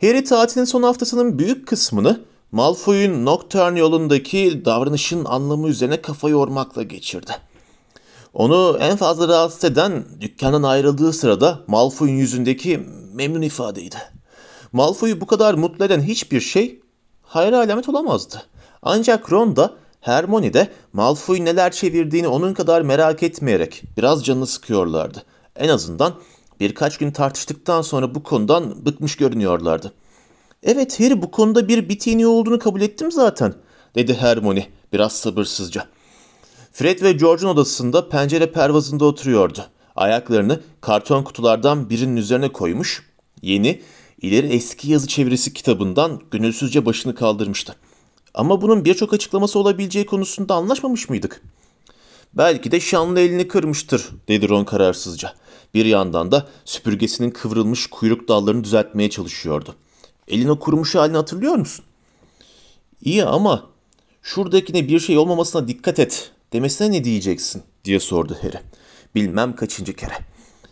Harry tatilin son haftasının büyük kısmını Malfoy'un Nocturne yolundaki davranışın anlamı üzerine kafa yormakla geçirdi. Onu en fazla rahatsız eden dükkandan ayrıldığı sırada Malfoy'un yüzündeki memnun ifadeydi. Malfoy'u bu kadar mutlu eden hiçbir şey hayra alamet olamazdı. Ancak Ron da Hermione de Malfoy'un neler çevirdiğini onun kadar merak etmeyerek biraz canını sıkıyorlardı. En azından birkaç gün tartıştıktan sonra bu konudan bıkmış görünüyorlardı. Evet Harry bu konuda bir bitini olduğunu kabul ettim zaten dedi Hermione biraz sabırsızca. Fred ve George'un odasında pencere pervazında oturuyordu. Ayaklarını karton kutulardan birinin üzerine koymuş, yeni, ileri eski yazı çevirisi kitabından gönülsüzce başını kaldırmıştı. Ama bunun birçok açıklaması olabileceği konusunda anlaşmamış mıydık? Belki de şanlı elini kırmıştır, dedi Ron kararsızca. Bir yandan da süpürgesinin kıvrılmış kuyruk dallarını düzeltmeye çalışıyordu. Elin o kurumuş halini hatırlıyor musun? İyi ama şuradakine bir şey olmamasına dikkat et demesine ne diyeceksin diye sordu Harry. Bilmem kaçıncı kere.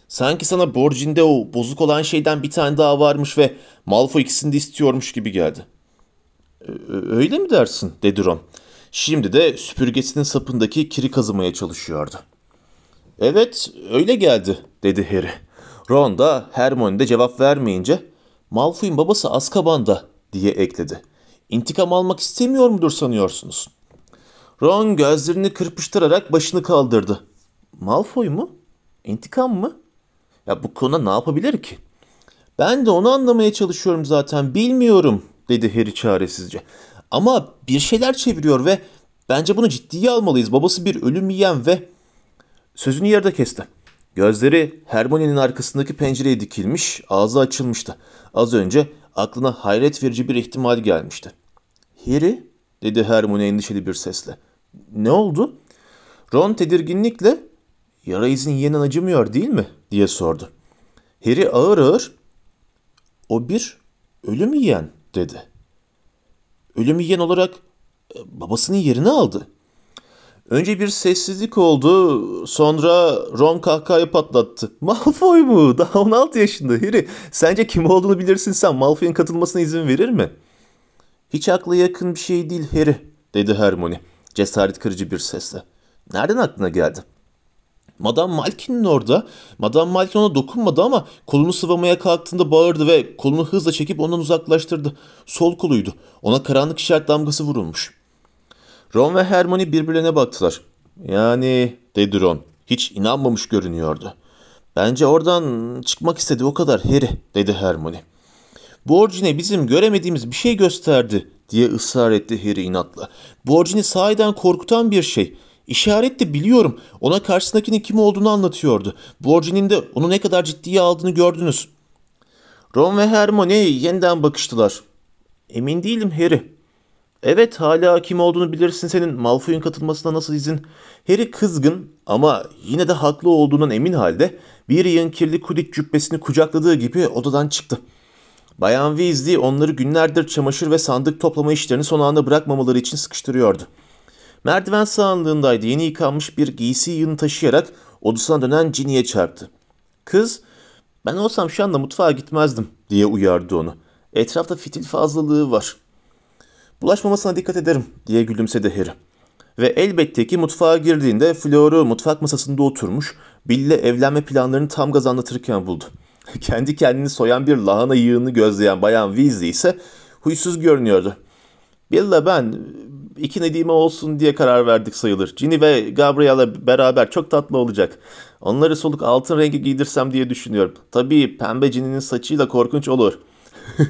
Sanki sana borcinde o bozuk olan şeyden bir tane daha varmış ve Malfoy ikisini de istiyormuş gibi geldi. Öyle mi dersin dedi Ron. Şimdi de süpürgesinin sapındaki kiri kazımaya çalışıyordu. Evet öyle geldi dedi Harry. Ron da Hermione de cevap vermeyince Malfoy'un babası Azkaban'da diye ekledi. İntikam almak istemiyor mudur sanıyorsunuz? Ron gözlerini kırpıştırarak başını kaldırdı. Malfoy mu? İntikam mı? Ya bu konuda ne yapabilir ki? Ben de onu anlamaya çalışıyorum zaten. Bilmiyorum dedi Harry çaresizce. Ama bir şeyler çeviriyor ve bence bunu ciddiye almalıyız. Babası bir ölüm yiyen ve... Sözünü yerde kesti. Gözleri Hermione'nin arkasındaki pencereye dikilmiş, ağzı açılmıştı. Az önce aklına hayret verici bir ihtimal gelmişti. Harry, dedi Hermione endişeli bir sesle. Ne oldu? Ron tedirginlikle, yara izin yenen acımıyor değil mi? diye sordu. Harry ağır ağır, o bir ölüm yiyen dedi. Ölüm yiyen olarak e, babasının yerini aldı. Önce bir sessizlik oldu. Sonra Ron kahkahayı patlattı. Malfoy mu? Daha 16 yaşında Harry. Sence kim olduğunu bilirsin sen. Malfoy'un katılmasına izin verir mi? Hiç akla yakın bir şey değil Harry, dedi Hermione cesaret kırıcı bir sesle. Nereden aklına geldi? Madame Malkin'in orada. Madame Malkin ona dokunmadı ama kolunu sıvamaya kalktığında bağırdı ve kolunu hızla çekip ondan uzaklaştırdı. Sol koluydu. Ona karanlık işaret damgası vurulmuş. Ron ve Hermione birbirlerine baktılar. Yani dedi Ron. Hiç inanmamış görünüyordu. Bence oradan çıkmak istedi o kadar Harry dedi Hermione. Borcine bizim göremediğimiz bir şey gösterdi diye ısrar etti Harry inatla. Borcini sahiden korkutan bir şey. İşaret biliyorum. Ona karşısındakinin kim olduğunu anlatıyordu. Borcinin de onu ne kadar ciddiye aldığını gördünüz. Ron ve Hermione yeniden bakıştılar. Emin değilim Harry. Evet hala kim olduğunu bilirsin senin Malfoy'un katılmasına nasıl izin? Harry kızgın ama yine de haklı olduğundan emin halde bir yığın kirli kudik cübbesini kucakladığı gibi odadan çıktı. Bayan Weasley onları günlerdir çamaşır ve sandık toplama işlerini son anda bırakmamaları için sıkıştırıyordu. Merdiven sağındaydı yeni yıkanmış bir giysi yığını taşıyarak odasına dönen Ginny'e çarptı. Kız, ben olsam şu anda mutfağa gitmezdim diye uyardı onu. Etrafta fitil fazlalığı var. Bulaşmamasına dikkat ederim diye gülümsedi Harry. Ve elbette ki mutfağa girdiğinde Flor'u mutfak masasında oturmuş, Bill'le evlenme planlarını tam gaz anlatırken buldu. Kendi kendini soyan bir lahana yığını gözleyen Bayan Weasley ise huysuz görünüyordu. Bill'le ben iki Nedime olsun diye karar verdik sayılır. Ginny ve Gabriella beraber çok tatlı olacak. Onları soluk altın rengi giydirsem diye düşünüyorum. Tabii pembe Ginny'nin saçıyla korkunç olur.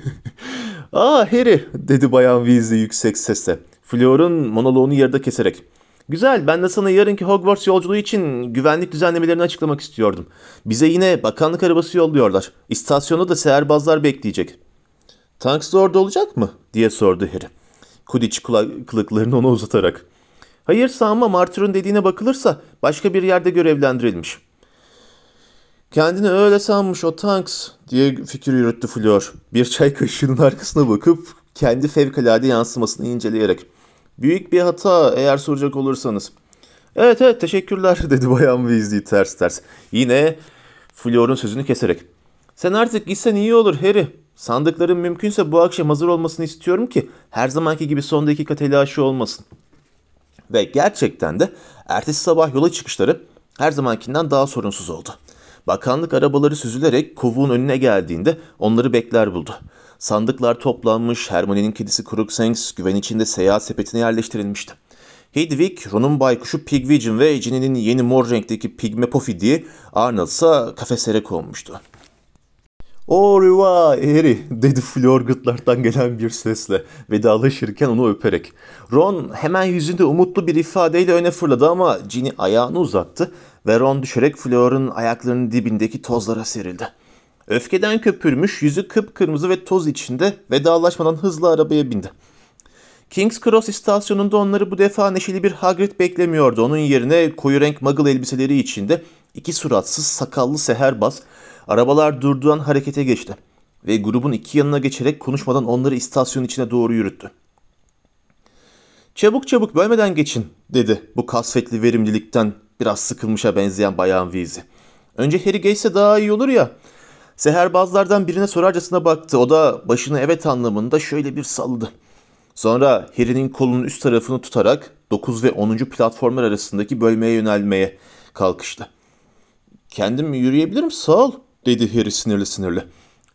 Aa Harry dedi Bayan Weasley yüksek sesle. Fleur'un monoloğunu yarıda keserek. Güzel, ben de sana yarınki Hogwarts yolculuğu için güvenlik düzenlemelerini açıklamak istiyordum. Bize yine bakanlık arabası yolluyorlar. İstasyonda da seherbazlar bekleyecek. Tanks da orada olacak mı? diye sordu Harry. Kudiç kulaklıklarını ona uzatarak. Hayır sanmam Arthur'un dediğine bakılırsa başka bir yerde görevlendirilmiş. Kendini öyle sanmış o Tanks diye fikir yürüttü Fleur. Bir çay kaşığının arkasına bakıp kendi fevkalade yansımasını inceleyerek. Büyük bir hata eğer soracak olursanız. Evet evet teşekkürler dedi Bayan Weasley ters ters. Yine Fleur'un sözünü keserek. Sen artık gitsen iyi olur Harry. Sandıkların mümkünse bu akşam hazır olmasını istiyorum ki her zamanki gibi son dakika telaşı olmasın. Ve gerçekten de ertesi sabah yola çıkışları her zamankinden daha sorunsuz oldu. Bakanlık arabaları süzülerek kovuğun önüne geldiğinde onları bekler buldu. Sandıklar toplanmış, Hermione'nin kedisi Crookshanks güven içinde seyahat sepetine yerleştirilmişti. Hedwig, Ron'un baykuşu Pigwidgeon ve Ginny'nin yeni mor renkteki Pigme Pofid'i, Arnold ise kafeslere konmuştu. O revoir Harry dedi Flor gırtlaktan gelen bir sesle vedalaşırken onu öperek. Ron hemen yüzünde umutlu bir ifadeyle öne fırladı ama Ginny ayağını uzattı ve Ron düşerek Flor'un ayaklarının dibindeki tozlara serildi. Öfkeden köpürmüş, yüzü kıpkırmızı ve toz içinde vedalaşmadan hızlı arabaya bindi. King's Cross istasyonunda onları bu defa neşeli bir Hagrid beklemiyordu. Onun yerine koyu renk muggle elbiseleri içinde iki suratsız sakallı seherbaz arabalar durduğu an harekete geçti ve grubun iki yanına geçerek konuşmadan onları istasyon içine doğru yürüttü. Çabuk çabuk bölmeden geçin dedi bu kasvetli verimlilikten biraz sıkılmışa benzeyen bayan Weasley. Önce Harry geçse daha iyi olur ya. Seherbazlardan birine sorarcasına baktı. O da başını evet anlamında şöyle bir salladı. Sonra Harry'nin kolunun üst tarafını tutarak 9 ve 10. platformlar arasındaki bölmeye yönelmeye kalkıştı. Kendim yürüyebilirim sağ ol dedi Harry sinirli sinirli.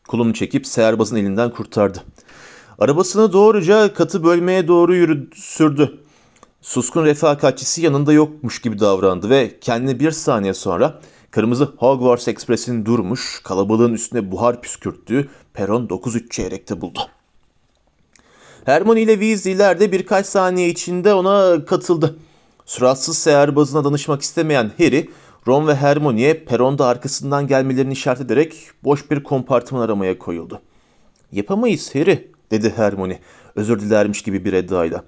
Kolunu çekip seherbazın elinden kurtardı. Arabasını doğruca katı bölmeye doğru yürü sürdü. Suskun refakatçisi yanında yokmuş gibi davrandı ve kendini bir saniye sonra kırmızı Hogwarts Express'in durmuş, kalabalığın üstüne buhar püskürttüğü peron 9-3 çeyrekte buldu. Hermione ile Weasley'ler de birkaç saniye içinde ona katıldı. Suratsız seherbazına danışmak istemeyen Harry, Ron ve Hermione'ye peronda arkasından gelmelerini işaret ederek boş bir kompartıman aramaya koyuldu. Yapamayız Harry, dedi Hermione, özür dilermiş gibi bir edayla.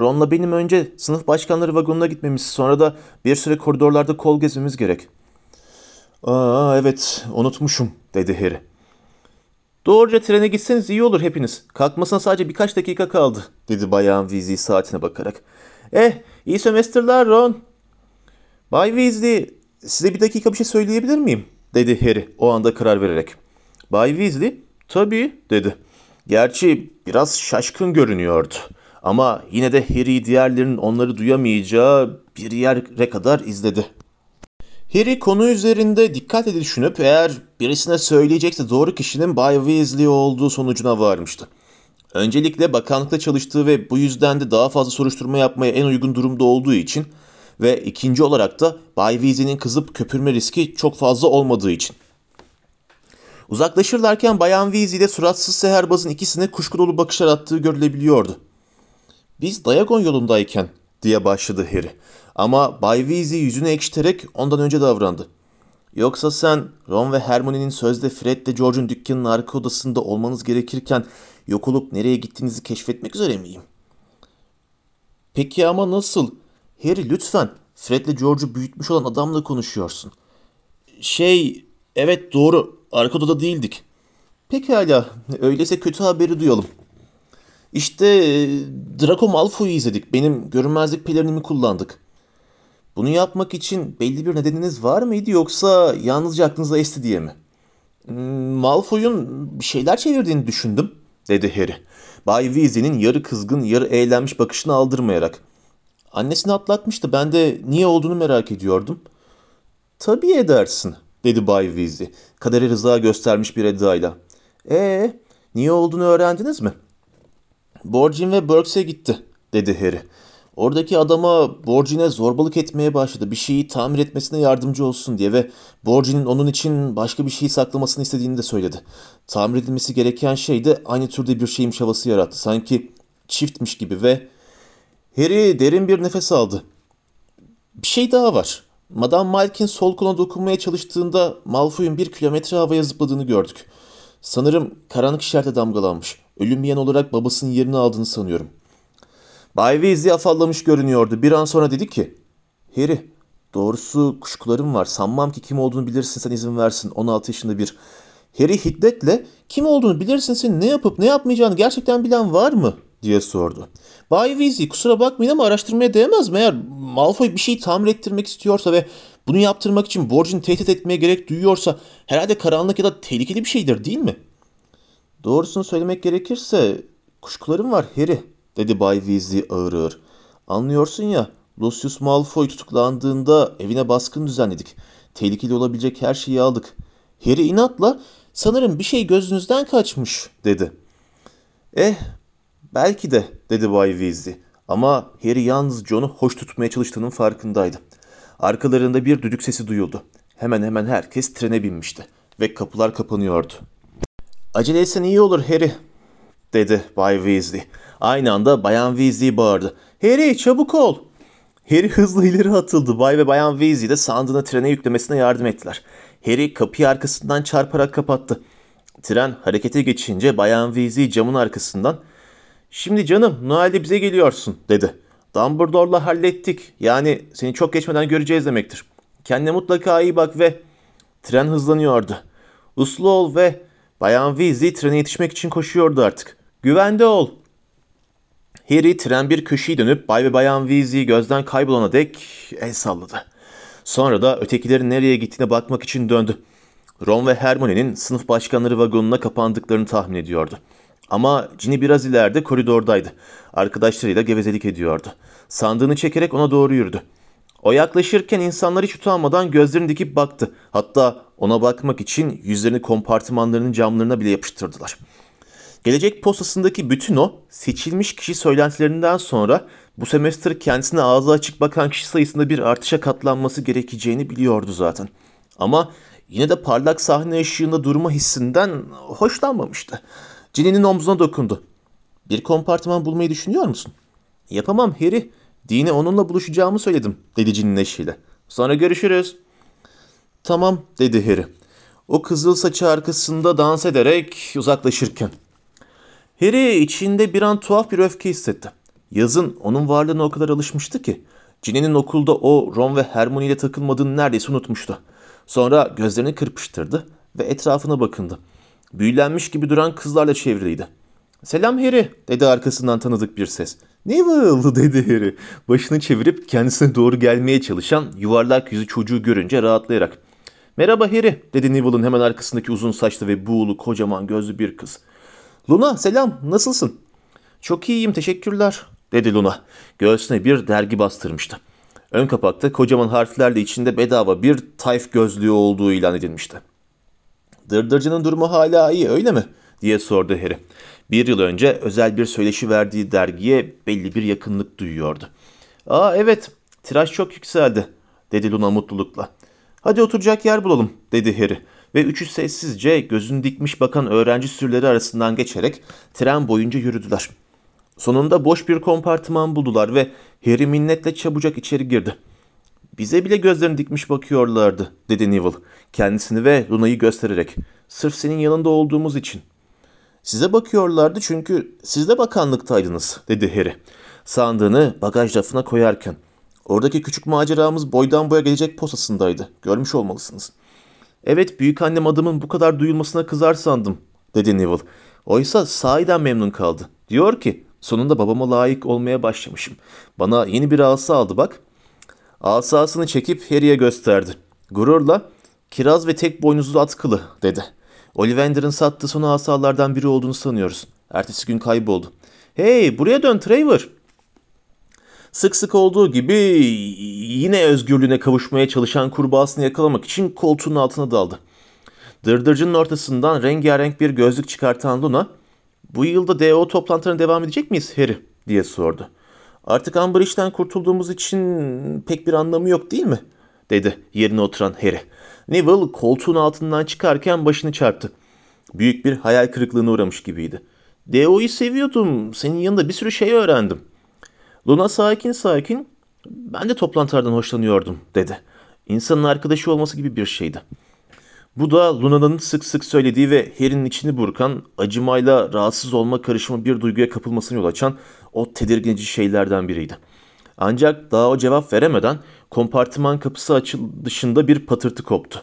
Ron'la benim önce sınıf başkanları vagonuna gitmemiz, sonra da bir süre koridorlarda kol gezmemiz gerek. Aa evet, unutmuşum, dedi Harry. Doğruca trene gitseniz iyi olur hepiniz. Kalkmasına sadece birkaç dakika kaldı, dedi bayan Weasley saatine bakarak. Eh, iyi sömestrler Ron. Bay Weasley, size bir dakika bir şey söyleyebilir miyim? dedi Harry o anda karar vererek. Bay Weasley, tabii, dedi. Gerçi biraz şaşkın görünüyordu. Ama yine de Harry diğerlerinin onları duyamayacağı bir yere kadar izledi. Harry konu üzerinde dikkatle düşünüp eğer birisine söyleyecekse doğru kişinin Bay Weasley olduğu sonucuna varmıştı. Öncelikle bakanlıkta çalıştığı ve bu yüzden de daha fazla soruşturma yapmaya en uygun durumda olduğu için ve ikinci olarak da Bay Weasley'nin kızıp köpürme riski çok fazla olmadığı için. Uzaklaşırlarken Bayan Weasley ile suratsız seherbazın ikisine kuşku dolu bakışlar attığı görülebiliyordu. Biz Diagon yolundayken diye başladı Harry. Ama Bay Weasley yüzünü ekşiterek ondan önce davrandı. Yoksa sen Ron ve Hermione'nin sözde Fred ve George'un dükkanının arka odasında olmanız gerekirken yok olup nereye gittiğinizi keşfetmek üzere miyim? Peki ama nasıl? Harry lütfen Fred ile George'u büyütmüş olan adamla konuşuyorsun. Şey, evet doğru. Arka odada değildik. Pekala, öyleyse kötü haberi duyalım. İşte e, Draco Malfoy'u izledik. Benim görünmezlik pelerinimi kullandık. Bunu yapmak için belli bir nedeniniz var mıydı yoksa yalnızca aklınıza esti diye mi? Hmm, Malfoy'un bir şeyler çevirdiğini düşündüm, dedi Harry. Bay Weasley'nin yarı kızgın, yarı eğlenmiş bakışını aldırmayarak. Annesini atlatmıştı. Ben de niye olduğunu merak ediyordum. Tabii edersin, dedi Bay Weasley. Kadere rıza göstermiş bir edayla. Ee, niye olduğunu öğrendiniz mi? Borgin ve Burks'e gitti, dedi Harry. Oradaki adama Borgin'e zorbalık etmeye başladı. Bir şeyi tamir etmesine yardımcı olsun diye ve Borgin'in onun için başka bir şeyi saklamasını istediğini de söyledi. Tamir edilmesi gereken şey de aynı türde bir şeymiş havası yarattı. Sanki çiftmiş gibi ve Harry derin bir nefes aldı. Bir şey daha var. Madame Malkin sol koluna dokunmaya çalıştığında Malfoy'un bir kilometre havaya zıpladığını gördük. Sanırım karanlık işarete damgalanmış. Ölüm olarak babasının yerini aldığını sanıyorum. Bay Weasley afallamış görünüyordu. Bir an sonra dedi ki, Harry, doğrusu kuşkularım var. Sanmam ki kim olduğunu bilirsin sen izin versin. 16 yaşında bir. Harry hiddetle kim olduğunu bilirsin sen ne yapıp ne yapmayacağını gerçekten bilen var mı? diye sordu. Bay Weasley kusura bakmayın ama araştırmaya değmez mi? Eğer Malfoy bir şeyi tamir ettirmek istiyorsa ve bunu yaptırmak için Borgin tehdit etmeye gerek duyuyorsa herhalde karanlık ya da tehlikeli bir şeydir değil mi? Doğrusunu söylemek gerekirse kuşkularım var Harry, dedi Bay Weasley ağır ağır. Anlıyorsun ya, Lucius Malfoy tutuklandığında evine baskın düzenledik. Tehlikeli olabilecek her şeyi aldık. Harry inatla, sanırım bir şey gözünüzden kaçmış, dedi. Eh, belki de, dedi Bay Weasley. Ama Harry yalnız John'u hoş tutmaya çalıştığının farkındaydı. Arkalarında bir düdük sesi duyuldu. Hemen hemen herkes trene binmişti ve kapılar kapanıyordu. Acele etsen iyi olur Harry, dedi Bay Weasley. Aynı anda Bayan Weasley bağırdı. Harry çabuk ol. Harry hızlı ileri atıldı. Bay ve Bayan Weasley de sandığını trene yüklemesine yardım ettiler. Harry kapıyı arkasından çarparak kapattı. Tren harekete geçince Bayan Weasley camın arkasından ''Şimdi canım Noel'de bize geliyorsun'' dedi. ''Dumbledore'la hallettik. Yani seni çok geçmeden göreceğiz demektir. Kendine mutlaka iyi bak ve...'' Tren hızlanıyordu. Uslu ol ve Bayan Weasley trene yetişmek için koşuyordu artık. Güvende ol. Harry tren bir köşeyi dönüp Bay ve Bayan Weasley gözden kaybolana dek el salladı. Sonra da ötekilerin nereye gittiğine bakmak için döndü. Ron ve Hermione'nin sınıf başkanları vagonuna kapandıklarını tahmin ediyordu. Ama Ginny biraz ileride koridordaydı. Arkadaşlarıyla gevezelik ediyordu. Sandığını çekerek ona doğru yürüdü. O yaklaşırken insanlar hiç utanmadan gözlerini dikip baktı. Hatta ona bakmak için yüzlerini kompartımanlarının camlarına bile yapıştırdılar. Gelecek postasındaki bütün o seçilmiş kişi söylentilerinden sonra bu semestr kendisine ağzı açık bakan kişi sayısında bir artışa katlanması gerekeceğini biliyordu zaten. Ama yine de parlak sahne ışığında durma hissinden hoşlanmamıştı. Ginny'nin omzuna dokundu. Bir kompartıman bulmayı düşünüyor musun? Yapamam Harry. Dine onunla buluşacağımı söyledim dedi Ginny neşeyle. Sonra görüşürüz. Tamam dedi Harry. O kızıl saçı arkasında dans ederek uzaklaşırken. Harry içinde bir an tuhaf bir öfke hissetti. Yazın onun varlığına o kadar alışmıştı ki. Ginny'nin okulda o Ron ve Hermione ile takılmadığını neredeyse unutmuştu. Sonra gözlerini kırpıştırdı ve etrafına bakındı. Büyülenmiş gibi duran kızlarla çevriliydi. Selam Harry dedi arkasından tanıdık bir ses. Neville dedi Harry. Başını çevirip kendisine doğru gelmeye çalışan yuvarlak yüzü çocuğu görünce rahatlayarak. Merhaba Harry dedi Neville'ın hemen arkasındaki uzun saçlı ve buğulu kocaman gözlü bir kız. Luna selam nasılsın? Çok iyiyim teşekkürler dedi Luna. Göğsüne bir dergi bastırmıştı. Ön kapakta kocaman harflerle içinde bedava bir tayf gözlüğü olduğu ilan edilmişti. Dırdırcının durumu hala iyi öyle mi? diye sordu Harry. Bir yıl önce özel bir söyleşi verdiği dergiye belli bir yakınlık duyuyordu. Aa evet tiraj çok yükseldi dedi Luna mutlulukla. Hadi oturacak yer bulalım dedi Harry ve üçü sessizce gözünü dikmiş bakan öğrenci sürüleri arasından geçerek tren boyunca yürüdüler. Sonunda boş bir kompartıman buldular ve Harry minnetle çabucak içeri girdi. Bize bile gözlerini dikmiş bakıyorlardı dedi Neville kendisini ve Luna'yı göstererek. Sırf senin yanında olduğumuz için. Size bakıyorlardı çünkü siz de bakanlıktaydınız dedi Harry. Sandığını bagaj rafına koyarken. Oradaki küçük maceramız boydan boya gelecek posasındaydı. Görmüş olmalısınız. Evet büyük annem adımın bu kadar duyulmasına kızar sandım dedi Neville. Oysa sahiden memnun kaldı. Diyor ki sonunda babama layık olmaya başlamışım. Bana yeni bir asa aldı bak. Asasını çekip Harry'e gösterdi. Gururla kiraz ve tek boynuzlu atkılı dedi. Ollivander'ın sattığı son asalardan biri olduğunu sanıyoruz. Ertesi gün kayboldu. Hey buraya dön Trevor. Sık sık olduğu gibi yine özgürlüğüne kavuşmaya çalışan kurbağasını yakalamak için koltuğun altına daldı. Dırdırcının ortasından rengarenk bir gözlük çıkartan Luna, ''Bu yılda DO toplantılarına devam edecek miyiz Harry?'' diye sordu. ''Artık Amber işten kurtulduğumuz için pek bir anlamı yok değil mi?'' Dedi yerine oturan Harry. Neville koltuğun altından çıkarken başını çarptı. Büyük bir hayal kırıklığına uğramış gibiydi. DO'yu seviyordum. Senin yanında bir sürü şey öğrendim. Luna sakin sakin ben de toplantılardan hoşlanıyordum dedi. İnsanın arkadaşı olması gibi bir şeydi. Bu da Luna'nın sık sık söylediği ve Harry'nin içini burkan, acımayla rahatsız olma karışımı bir duyguya kapılmasını yol açan o tedirginici şeylerden biriydi. Ancak daha o cevap veremeden kompartıman kapısı açıl dışında bir patırtı koptu.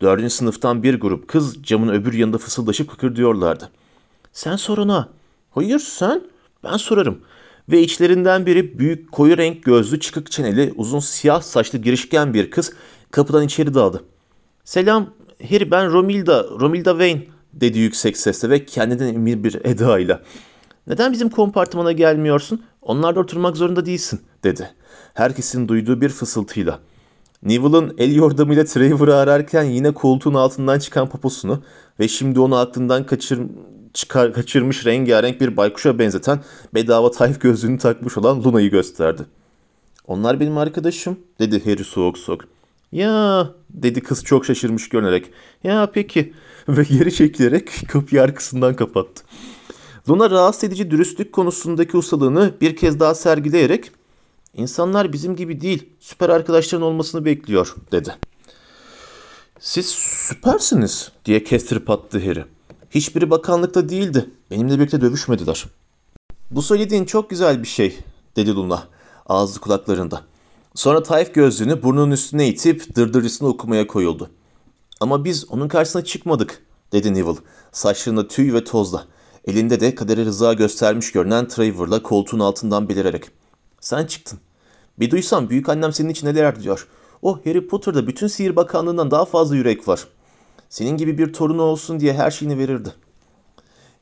Dördüncü sınıftan bir grup kız camın öbür yanında fısıldaşıp kıkırdıyorlardı. Sen sor ona. Hayır sen. Ben sorarım. Ve içlerinden biri büyük koyu renk gözlü çıkık çeneli uzun siyah saçlı girişken bir kız kapıdan içeri daldı. Selam Harry ben Romilda, Romilda Wayne dedi yüksek sesle ve kendinden emin bir edayla. Neden bizim kompartımana gelmiyorsun? Onlarda oturmak zorunda değilsin, dedi. Herkesin duyduğu bir fısıltıyla. Neville'ın el yordamıyla Trevor'ı ararken yine koltuğun altından çıkan poposunu ve şimdi onu aklından kaçır, çıkar, kaçırmış rengarenk bir baykuşa benzeten bedava tayf gözlüğünü takmış olan Luna'yı gösterdi. Onlar benim arkadaşım, dedi Harry soğuk soğuk. Ya, dedi kız çok şaşırmış görünerek. Ya peki, ve geri çekilerek kapıyı arkasından kapattı. Luna rahatsız edici dürüstlük konusundaki ustalığını bir kez daha sergileyerek İnsanlar bizim gibi değil, süper arkadaşların olmasını bekliyor, dedi. Siz süpersiniz, diye kestirip attı Harry. Hiçbiri bakanlıkta değildi, benimle birlikte dövüşmediler. Bu söylediğin çok güzel bir şey, dedi Luna, ağzı kulaklarında. Sonra Tayf gözlüğünü burnunun üstüne itip dırdırcısını okumaya koyuldu. Ama biz onun karşısına çıkmadık, dedi Neville, saçlarında tüy ve tozla. Elinde de kadere rıza göstermiş görünen Trevor'la koltuğun altından belirerek. Sen çıktın. Bir duysam büyük annem senin için neler diyor. O Harry Potter'da bütün sihir bakanlığından daha fazla yürek var. Senin gibi bir torunu olsun diye her şeyini verirdi.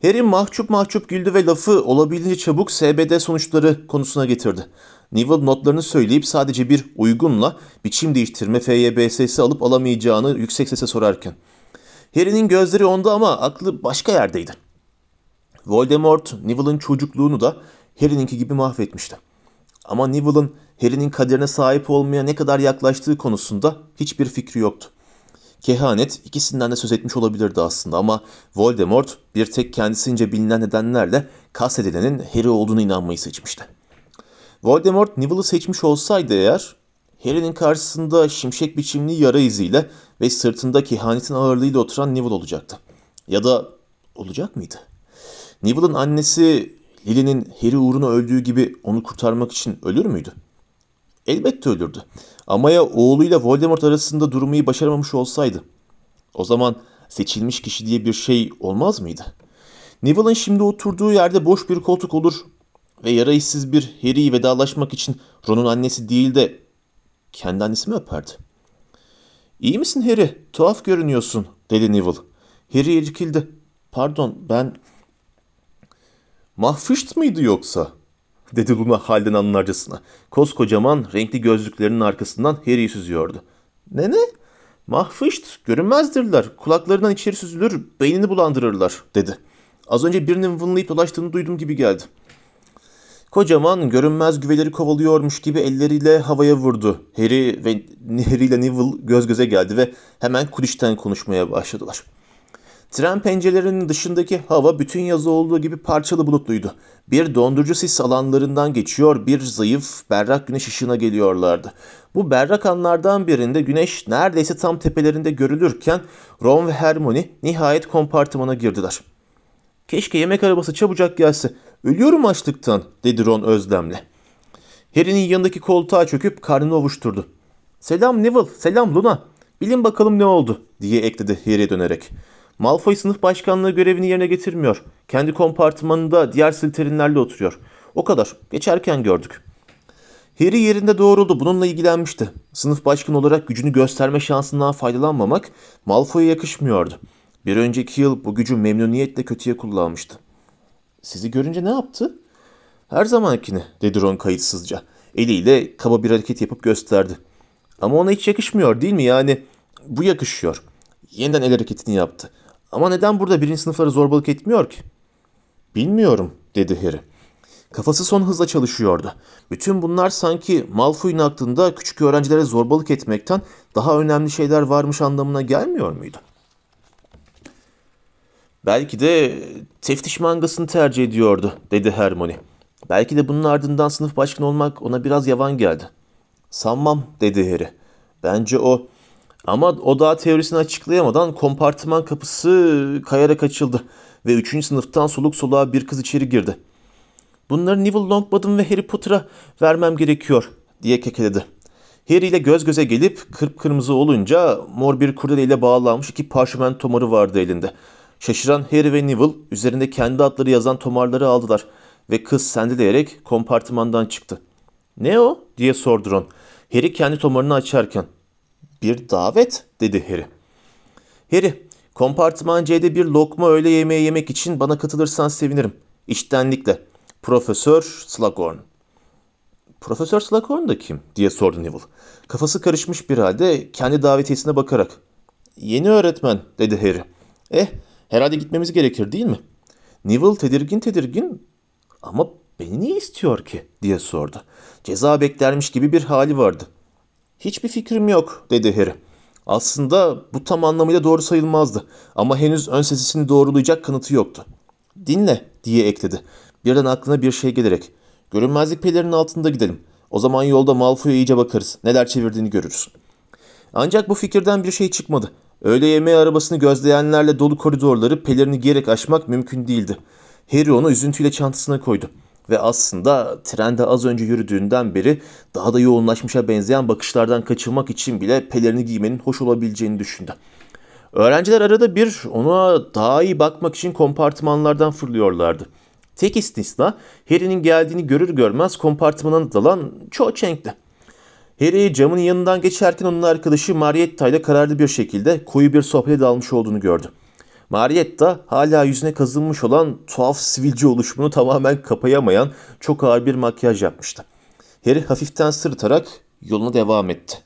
Harry mahcup mahcup güldü ve lafı olabildiğince çabuk SBD sonuçları konusuna getirdi. Neville notlarını söyleyip sadece bir uygunla biçim değiştirme FYBS'si alıp alamayacağını yüksek sese sorarken. Harry'nin gözleri onda ama aklı başka yerdeydi. Voldemort, Neville'ın çocukluğunu da Harry'ninki gibi mahvetmişti. Ama Neville'ın Harry'nin kaderine sahip olmaya ne kadar yaklaştığı konusunda hiçbir fikri yoktu. Kehanet ikisinden de söz etmiş olabilirdi aslında ama Voldemort bir tek kendisince bilinen nedenlerle kastedilenin Harry olduğunu inanmayı seçmişti. Voldemort Neville'ı seçmiş olsaydı eğer Harry'nin karşısında şimşek biçimli yara iziyle ve sırtında kehanetin ağırlığıyla oturan Neville olacaktı. Ya da olacak mıydı? Neville'ın annesi Lily'nin Harry uğruna öldüğü gibi onu kurtarmak için ölür müydü? Elbette ölürdü. Ama ya oğluyla Voldemort arasında durmayı başaramamış olsaydı? O zaman seçilmiş kişi diye bir şey olmaz mıydı? Neville'ın şimdi oturduğu yerde boş bir koltuk olur ve yara işsiz bir Harry'i vedalaşmak için Ron'un annesi değil de kendi annesi mi öperdi? İyi misin Harry? Tuhaf görünüyorsun, dedi Neville. Harry irkildi. Pardon, ben Mahfışt mıydı yoksa? dedi Luna halden anlarcasına. Koskocaman renkli gözlüklerinin arkasından Harry'i süzüyordu. Ne ne? Mahfışt, görünmezdirler. Kulaklarından içeri süzülür, beynini bulandırırlar, dedi. Az önce birinin vınlayıp dolaştığını duydum gibi geldi. Kocaman, görünmez güveleri kovalıyormuş gibi elleriyle havaya vurdu. Harry ve Harry ile Neville göz göze geldi ve hemen kulişten konuşmaya başladılar.'' Tren pencerelerinin dışındaki hava bütün yazı olduğu gibi parçalı bulutluydu. Bir dondurucu sis alanlarından geçiyor, bir zayıf, berrak güneş ışığına geliyorlardı. Bu berrak anlardan birinde güneş neredeyse tam tepelerinde görülürken Ron ve Hermione nihayet kompartımana girdiler. Keşke yemek arabası çabucak gelse. Ölüyorum açlıktan, dedi Ron özlemle. Harry'nin yanındaki koltuğa çöküp karnını ovuşturdu. Selam Neville, selam Luna. Bilin bakalım ne oldu, diye ekledi Harry'e dönerek. Malfoy sınıf başkanlığı görevini yerine getirmiyor. Kendi kompartımanında diğer silterinlerle oturuyor. O kadar. Geçerken gördük. Harry yerinde doğruldu. Bununla ilgilenmişti. Sınıf başkanı olarak gücünü gösterme şansından faydalanmamak Malfoy'a yakışmıyordu. Bir önceki yıl bu gücü memnuniyetle kötüye kullanmıştı. Sizi görünce ne yaptı? Her zamankini dedi Ron kayıtsızca. Eliyle kaba bir hareket yapıp gösterdi. Ama ona hiç yakışmıyor değil mi yani? Bu yakışıyor. Yeniden el hareketini yaptı. Ama neden burada birinci sınıfları zorbalık etmiyor ki? Bilmiyorum dedi Harry. Kafası son hızla çalışıyordu. Bütün bunlar sanki Malfoy'un aklında küçük öğrencilere zorbalık etmekten daha önemli şeyler varmış anlamına gelmiyor muydu? Belki de teftiş mangasını tercih ediyordu, dedi Hermione. Belki de bunun ardından sınıf başkanı olmak ona biraz yavan geldi. Sanmam, dedi Harry. Bence o ama o daha teorisini açıklayamadan kompartıman kapısı kayarak açıldı ve 3. sınıftan soluk soluğa bir kız içeri girdi. Bunları Neville Longbottom ve Harry Potter'a vermem gerekiyor diye kekeledi. Harry ile göz göze gelip kırmızı olunca mor bir kurdeleyle bağlanmış iki parşömen tomarı vardı elinde. Şaşıran Harry ve Neville üzerinde kendi adları yazan tomarları aldılar ve kız sendeleyerek kompartımandan çıktı. Ne o diye sordu Ron. Harry kendi tomarını açarken. Bir davet dedi Harry. Harry, Kompartıman C'de bir lokma öğle yemeği yemek için bana katılırsan sevinirim. İçtenlikle. Profesör Slughorn. Profesör Slughorn da kim? diye sordu Neville. Kafası karışmış bir halde kendi davetiyesine bakarak. Yeni öğretmen dedi Harry. Eh herhalde gitmemiz gerekir değil mi? Neville tedirgin tedirgin ama beni niye istiyor ki diye sordu. Ceza beklermiş gibi bir hali vardı. Hiçbir fikrim yok dedi Harry. Aslında bu tam anlamıyla doğru sayılmazdı ama henüz ön sesini doğrulayacak kanıtı yoktu. Dinle diye ekledi. Birden aklına bir şey gelerek. Görünmezlik pelerinin altında gidelim. O zaman yolda Malfoy'a iyice bakarız. Neler çevirdiğini görürüz. Ancak bu fikirden bir şey çıkmadı. Öğle yemeği arabasını gözleyenlerle dolu koridorları pelerini giyerek aşmak mümkün değildi. Harry onu üzüntüyle çantasına koydu. Ve aslında trende az önce yürüdüğünden beri daha da yoğunlaşmışa benzeyen bakışlardan kaçınmak için bile pelerini giymenin hoş olabileceğini düşündü. Öğrenciler arada bir ona daha iyi bakmak için kompartımanlardan fırlıyorlardı. Tek istisna Harry'nin geldiğini görür görmez kompartımana dalan Cho Chang'di. Harry camın yanından geçerken onun arkadaşı Marietta ile kararlı bir şekilde koyu bir sohbete dalmış olduğunu gördü. Marietta hala yüzüne kazınmış olan tuhaf sivilce oluşumunu tamamen kapayamayan çok ağır bir makyaj yapmıştı. Harry hafiften sırıtarak yoluna devam etti.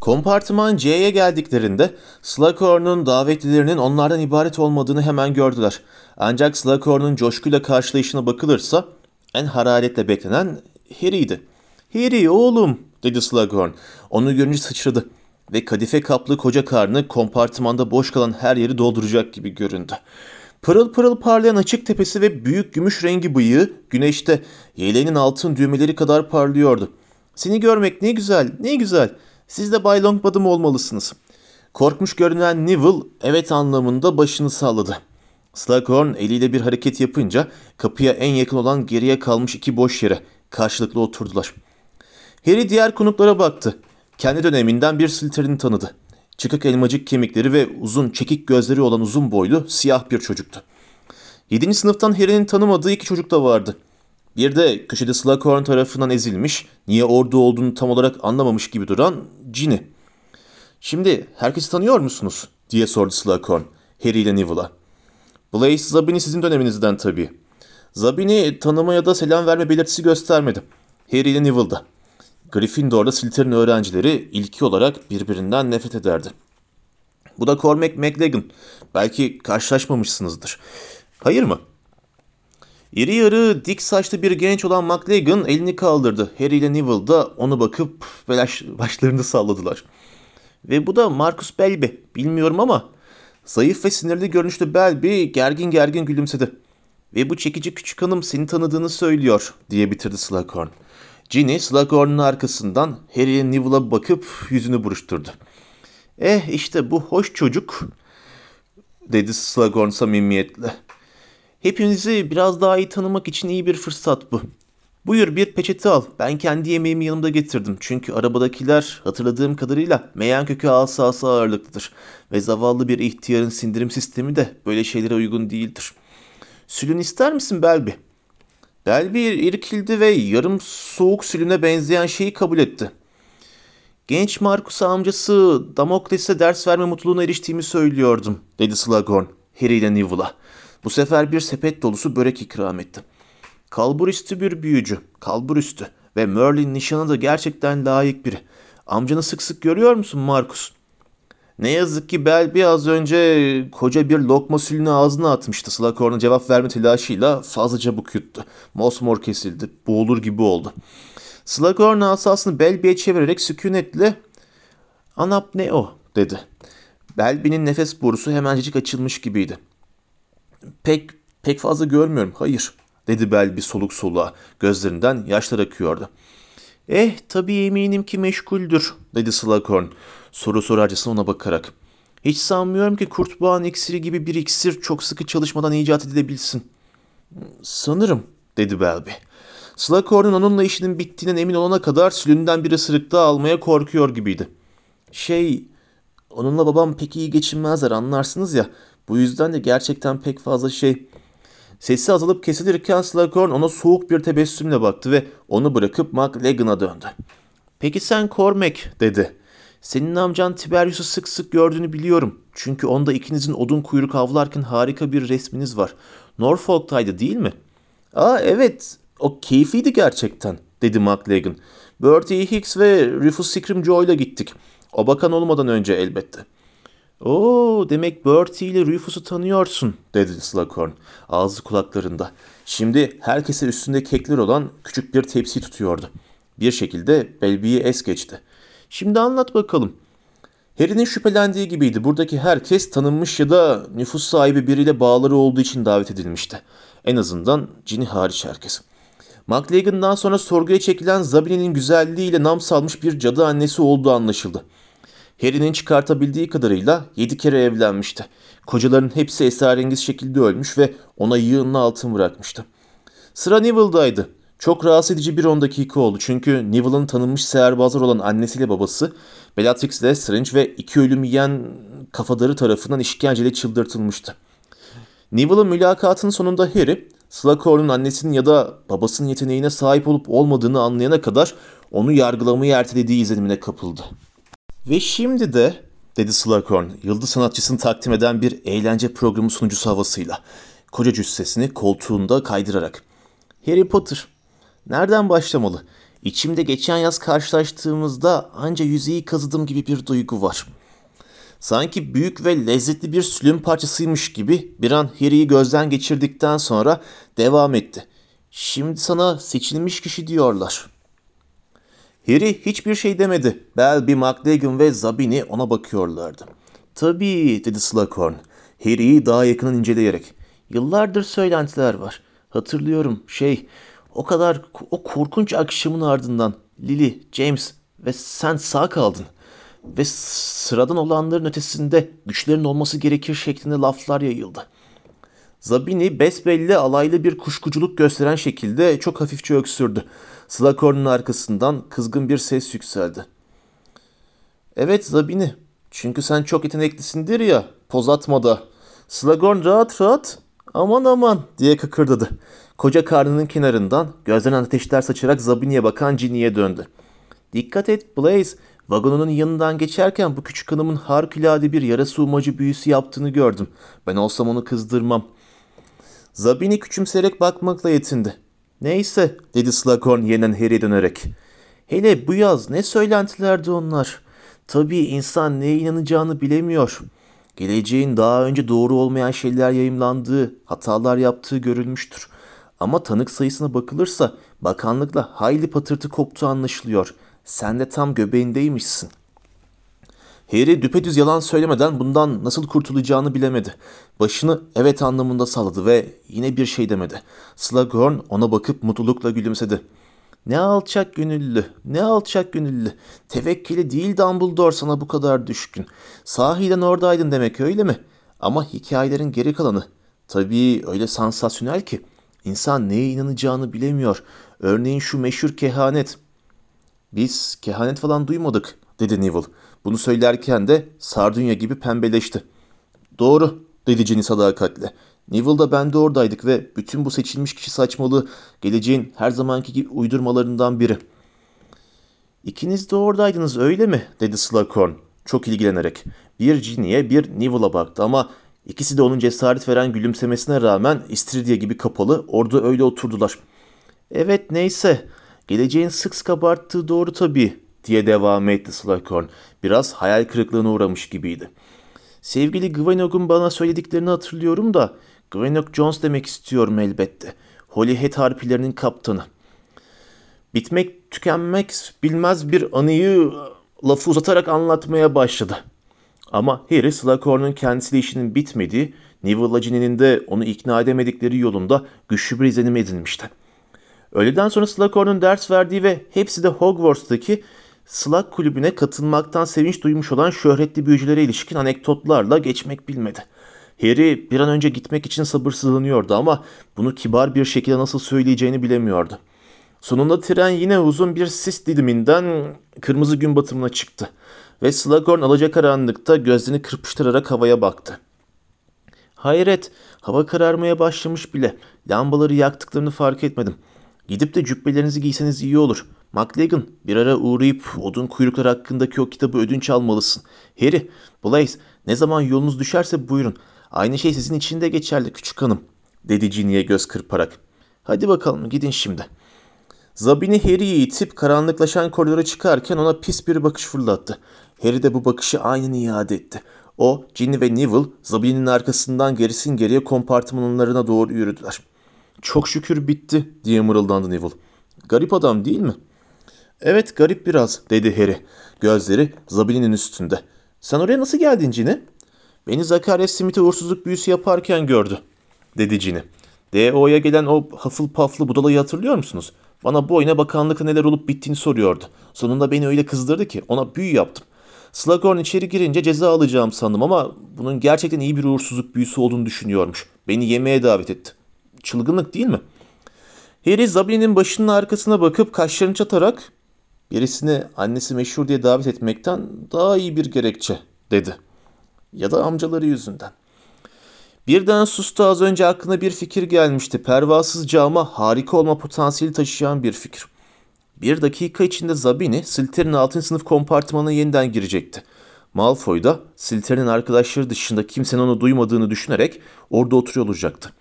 Kompartıman C'ye geldiklerinde Slughorn'un davetlilerinin onlardan ibaret olmadığını hemen gördüler. Ancak Slughorn'un coşkuyla karşılayışına bakılırsa en hararetle beklenen Harry'di. Harry oğlum dedi Slughorn. Onu görünce sıçradı ve kadife kaplı koca karnı kompartımanda boş kalan her yeri dolduracak gibi göründü. Pırıl pırıl parlayan açık tepesi ve büyük gümüş rengi bıyığı güneşte yeleğinin altın düğmeleri kadar parlıyordu. Seni görmek ne güzel, ne güzel. Siz de Bay Longbottom olmalısınız. Korkmuş görünen Neville evet anlamında başını salladı. Slughorn eliyle bir hareket yapınca kapıya en yakın olan geriye kalmış iki boş yere karşılıklı oturdular. Harry diğer konuklara baktı. Kendi döneminden bir Slytherin tanıdı. Çıkık elmacık kemikleri ve uzun çekik gözleri olan uzun boylu siyah bir çocuktu. Yedinci sınıftan Harry'nin tanımadığı iki çocuk da vardı. Bir de köşede Slughorn tarafından ezilmiş, niye orada olduğunu tam olarak anlamamış gibi duran Ginny. Şimdi herkesi tanıyor musunuz? diye sordu Slughorn, Harry ile Neville'a. Blaze Zabini sizin döneminizden tabii. Zabini tanıma ya da selam verme belirtisi göstermedi. Harry ile Neville'da. Gryffindor'da Slytherin öğrencileri ilki olarak birbirinden nefret ederdi. Bu da Cormac McLaggen. Belki karşılaşmamışsınızdır. Hayır mı? İri yarı dik saçlı bir genç olan McLaggen elini kaldırdı. Harry ile Neville da onu bakıp başlarını salladılar. Ve bu da Marcus Belby. Bilmiyorum ama zayıf ve sinirli görünüşlü Belby gergin gergin gülümsedi. Ve bu çekici küçük hanım seni tanıdığını söylüyor diye bitirdi Slughorn. Ginny Slughorn'un arkasından Harry'e Neville'a bakıp yüzünü buruşturdu. Eh işte bu hoş çocuk dedi Slughorn samimiyetle. Hepinizi biraz daha iyi tanımak için iyi bir fırsat bu. Buyur bir peçete al. Ben kendi yemeğimi yanımda getirdim. Çünkü arabadakiler hatırladığım kadarıyla meyan kökü asası ağırlıklıdır. Ve zavallı bir ihtiyarın sindirim sistemi de böyle şeylere uygun değildir. Sülün ister misin Belbi? Belbi irkildi ve yarım soğuk sülüne benzeyen şeyi kabul etti. Genç Markus amcası Damokles'e ders verme mutluluğuna eriştiğimi söylüyordum, dedi Slughorn, Harry ile Neville'a. Bu sefer bir sepet dolusu börek ikram etti. Kalburüstü bir büyücü, kalburüstü ve Merlin nişanı da gerçekten layık biri. Amcanı sık sık görüyor musun Markus? Ne yazık ki Belby az önce koca bir lokma sülünü ağzına atmıştı. Slughorn'a cevap verme telaşıyla fazla çabuk yuttu. Mosmor kesildi. Boğulur gibi oldu. Slughorn asasını Belby'ye çevirerek sükunetle ''Anap ne o?'' dedi. Belby'nin nefes borusu hemencecik açılmış gibiydi. Pek pek fazla görmüyorum. Hayır, dedi Belby soluk soluğa. Gözlerinden yaşlar akıyordu. Eh tabii eminim ki meşguldür, dedi Slughorn soru sorarcasına ona bakarak. Hiç sanmıyorum ki kurtbağın iksiri gibi bir iksir çok sıkı çalışmadan icat edilebilsin. Sanırım, dedi Belby. Slughorn'un onunla işinin bittiğinden emin olana kadar sülünden bir ısırık daha almaya korkuyor gibiydi. Şey, onunla babam pek iyi geçinmezler anlarsınız ya. Bu yüzden de gerçekten pek fazla şey... Sesi azalıp kesilirken Slughorn ona soğuk bir tebessümle baktı ve onu bırakıp McLagan'a döndü. Peki sen Cormac dedi. Senin amcan Tiberius'u sık sık gördüğünü biliyorum. Çünkü onda ikinizin odun kuyruk avlarken harika bir resminiz var. Norfolk'taydı değil mi? Aa evet, o keyifliydi gerçekten, dedi McLagan. Bertie Hicks ve Rufus Scrimgeour ile gittik. O bakan olmadan önce elbette. Oo, demek Bertie ile Rufus'u tanıyorsun, dedi Slughorn, ağzı kulaklarında. Şimdi herkese üstünde kekler olan küçük bir tepsi tutuyordu. Bir şekilde Belby'yi es geçti. Şimdi anlat bakalım. Harry'nin şüphelendiği gibiydi. Buradaki herkes tanınmış ya da nüfus sahibi biriyle bağları olduğu için davet edilmişti. En azından Ginny hariç herkes. McLagan'dan sonra sorguya çekilen Zabini'nin güzelliğiyle nam salmış bir cadı annesi olduğu anlaşıldı. Harry'nin çıkartabildiği kadarıyla yedi kere evlenmişti. Kocaların hepsi esrarengiz şekilde ölmüş ve ona yığınla altın bırakmıştı. Sıra Neville'daydı. Çok rahatsız edici bir 10 dakika oldu çünkü Neville'ın tanınmış seherbazlar olan annesiyle babası Bellatrix Lestrange ve iki ölüm yiyen kafadarı tarafından işkenceyle çıldırtılmıştı. Neville'ın mülakatının sonunda Harry, Slughorn'un annesinin ya da babasının yeteneğine sahip olup olmadığını anlayana kadar onu yargılamayı ertelediği izlenimine kapıldı. Ve şimdi de, dedi Slughorn, yıldız sanatçısını takdim eden bir eğlence programı sunucusu havasıyla, koca cüssesini koltuğunda kaydırarak. Harry Potter, nereden başlamalı? İçimde geçen yaz karşılaştığımızda anca yüzeyi kazıdım gibi bir duygu var. Sanki büyük ve lezzetli bir sülüm parçasıymış gibi bir an Harry'i gözden geçirdikten sonra devam etti. Şimdi sana seçilmiş kişi diyorlar. Harry hiçbir şey demedi. Belby, McLagan ve Zabini ona bakıyorlardı. Tabii dedi Slughorn. Harry'i daha yakından inceleyerek. Yıllardır söylentiler var. Hatırlıyorum şey o kadar o korkunç akşamın ardından Lily, James ve sen sağ kaldın. Ve sıradan olanların ötesinde güçlerin olması gerekir şeklinde laflar yayıldı. Zabini besbelli alaylı bir kuşkuculuk gösteren şekilde çok hafifçe öksürdü. Slughorn'un arkasından kızgın bir ses yükseldi. Evet Zabini, çünkü sen çok yeteneklisindir ya, poz atma da. Slughorn rahat rahat, aman aman diye kıkırdadı. Koca karnının kenarından gözlerinden ateşler saçarak Zabini'ye bakan Ginny'ye döndü. Dikkat et Blaze, vagonunun yanından geçerken bu küçük hanımın harikulade bir yara sığmacı büyüsü yaptığını gördüm. Ben olsam onu kızdırmam. Zabini küçümserek bakmakla yetindi. Neyse dedi Slughorn yeniden Harry'e dönerek. Hele bu yaz ne söylentilerdi onlar. Tabii insan neye inanacağını bilemiyor. Geleceğin daha önce doğru olmayan şeyler yayımlandığı, hatalar yaptığı görülmüştür. Ama tanık sayısına bakılırsa bakanlıkla hayli patırtı koptuğu anlaşılıyor. Sen de tam göbeğindeymişsin. Harry düpedüz yalan söylemeden bundan nasıl kurtulacağını bilemedi. Başını evet anlamında salladı ve yine bir şey demedi. Slughorn ona bakıp mutlulukla gülümsedi. Ne alçak gönüllü, ne alçak gönüllü. Tevekkili değil Dumbledore sana bu kadar düşkün. Sahiden oradaydın demek öyle mi? Ama hikayelerin geri kalanı. Tabii öyle sansasyonel ki. İnsan neye inanacağını bilemiyor. Örneğin şu meşhur kehanet. Biz kehanet falan duymadık, dedi Neville. Bunu söylerken de Sardunya gibi pembeleşti. Doğru, dedi Ginny sadakatle. Neville'da ben de oradaydık ve bütün bu seçilmiş kişi saçmalığı geleceğin her zamanki gibi uydurmalarından biri. İkiniz de oradaydınız öyle mi? dedi Slughorn çok ilgilenerek. Bir Ginny'e bir Neville'a baktı ama ikisi de onun cesaret veren gülümsemesine rağmen istiridye gibi kapalı orada öyle oturdular. Evet neyse geleceğin sık sık abarttığı doğru tabii diye devam etti Slughorn. Biraz hayal kırıklığına uğramış gibiydi. Sevgili Gwenog'un bana söylediklerini hatırlıyorum da Gwenog Jones demek istiyorum elbette. Holyhead harpilerinin kaptanı. Bitmek tükenmek bilmez bir anıyı lafı uzatarak anlatmaya başladı. Ama Harry Slughorn'un kendisiyle işinin bitmediği, Neville'la Ginny'nin de onu ikna edemedikleri yolunda güçlü bir izlenim edinmişti. Öğleden sonra Slughorn'un ders verdiği ve hepsi de Hogwarts'taki Slug kulübüne katılmaktan sevinç duymuş olan şöhretli büyücülere ilişkin anekdotlarla geçmek bilmedi. Harry bir an önce gitmek için sabırsızlanıyordu ama bunu kibar bir şekilde nasıl söyleyeceğini bilemiyordu. Sonunda tren yine uzun bir sis diliminden kırmızı gün batımına çıktı ve Slughorn alacakaranlıkta gözlerini kırpıştırarak havaya baktı. Hayret, hava kararmaya başlamış bile. Lambaları yaktıklarını fark etmedim. Gidip de cübbelerinizi giyseniz iyi olur. McLagan bir ara uğrayıp odun kuyruklar hakkındaki o kitabı ödünç almalısın. Harry, Blaze ne zaman yolunuz düşerse buyurun. Aynı şey sizin için de geçerli küçük hanım dedi Ginny'e göz kırparak. Hadi bakalım gidin şimdi. Zabini Harry'i itip karanlıklaşan koridora çıkarken ona pis bir bakış fırlattı. Harry de bu bakışı aynen iade etti. O, Ginny ve Neville Zabini'nin arkasından gerisin geriye kompartımanlarına doğru yürüdüler. Çok şükür bitti diye mırıldandı Neville. Garip adam değil mi? Evet garip biraz dedi Harry. Gözleri Zabini'nin üstünde. Sen oraya nasıl geldin Ginny? Beni Zakaria Smith'e uğursuzluk büyüsü yaparken gördü dedi Ginny. DO'ya gelen o hafıl paflı budalayı hatırlıyor musunuz? Bana bu oyuna bakanlıkta neler olup bittiğini soruyordu. Sonunda beni öyle kızdırdı ki ona büyü yaptım. Slughorn içeri girince ceza alacağım sandım ama bunun gerçekten iyi bir uğursuzluk büyüsü olduğunu düşünüyormuş. Beni yemeğe davet etti. Çılgınlık değil mi? Harry Zabini'nin başının arkasına bakıp kaşlarını çatarak birisini annesi meşhur diye davet etmekten daha iyi bir gerekçe dedi. Ya da amcaları yüzünden. Birden sustu az önce aklına bir fikir gelmişti. Pervasızca ama harika olma potansiyeli taşıyan bir fikir. Bir dakika içinde Zabini Slytherin'in 6. sınıf kompartımanına yeniden girecekti. Malfoy da Slytherin'in arkadaşları dışında kimsenin onu duymadığını düşünerek orada oturuyor olacaktı.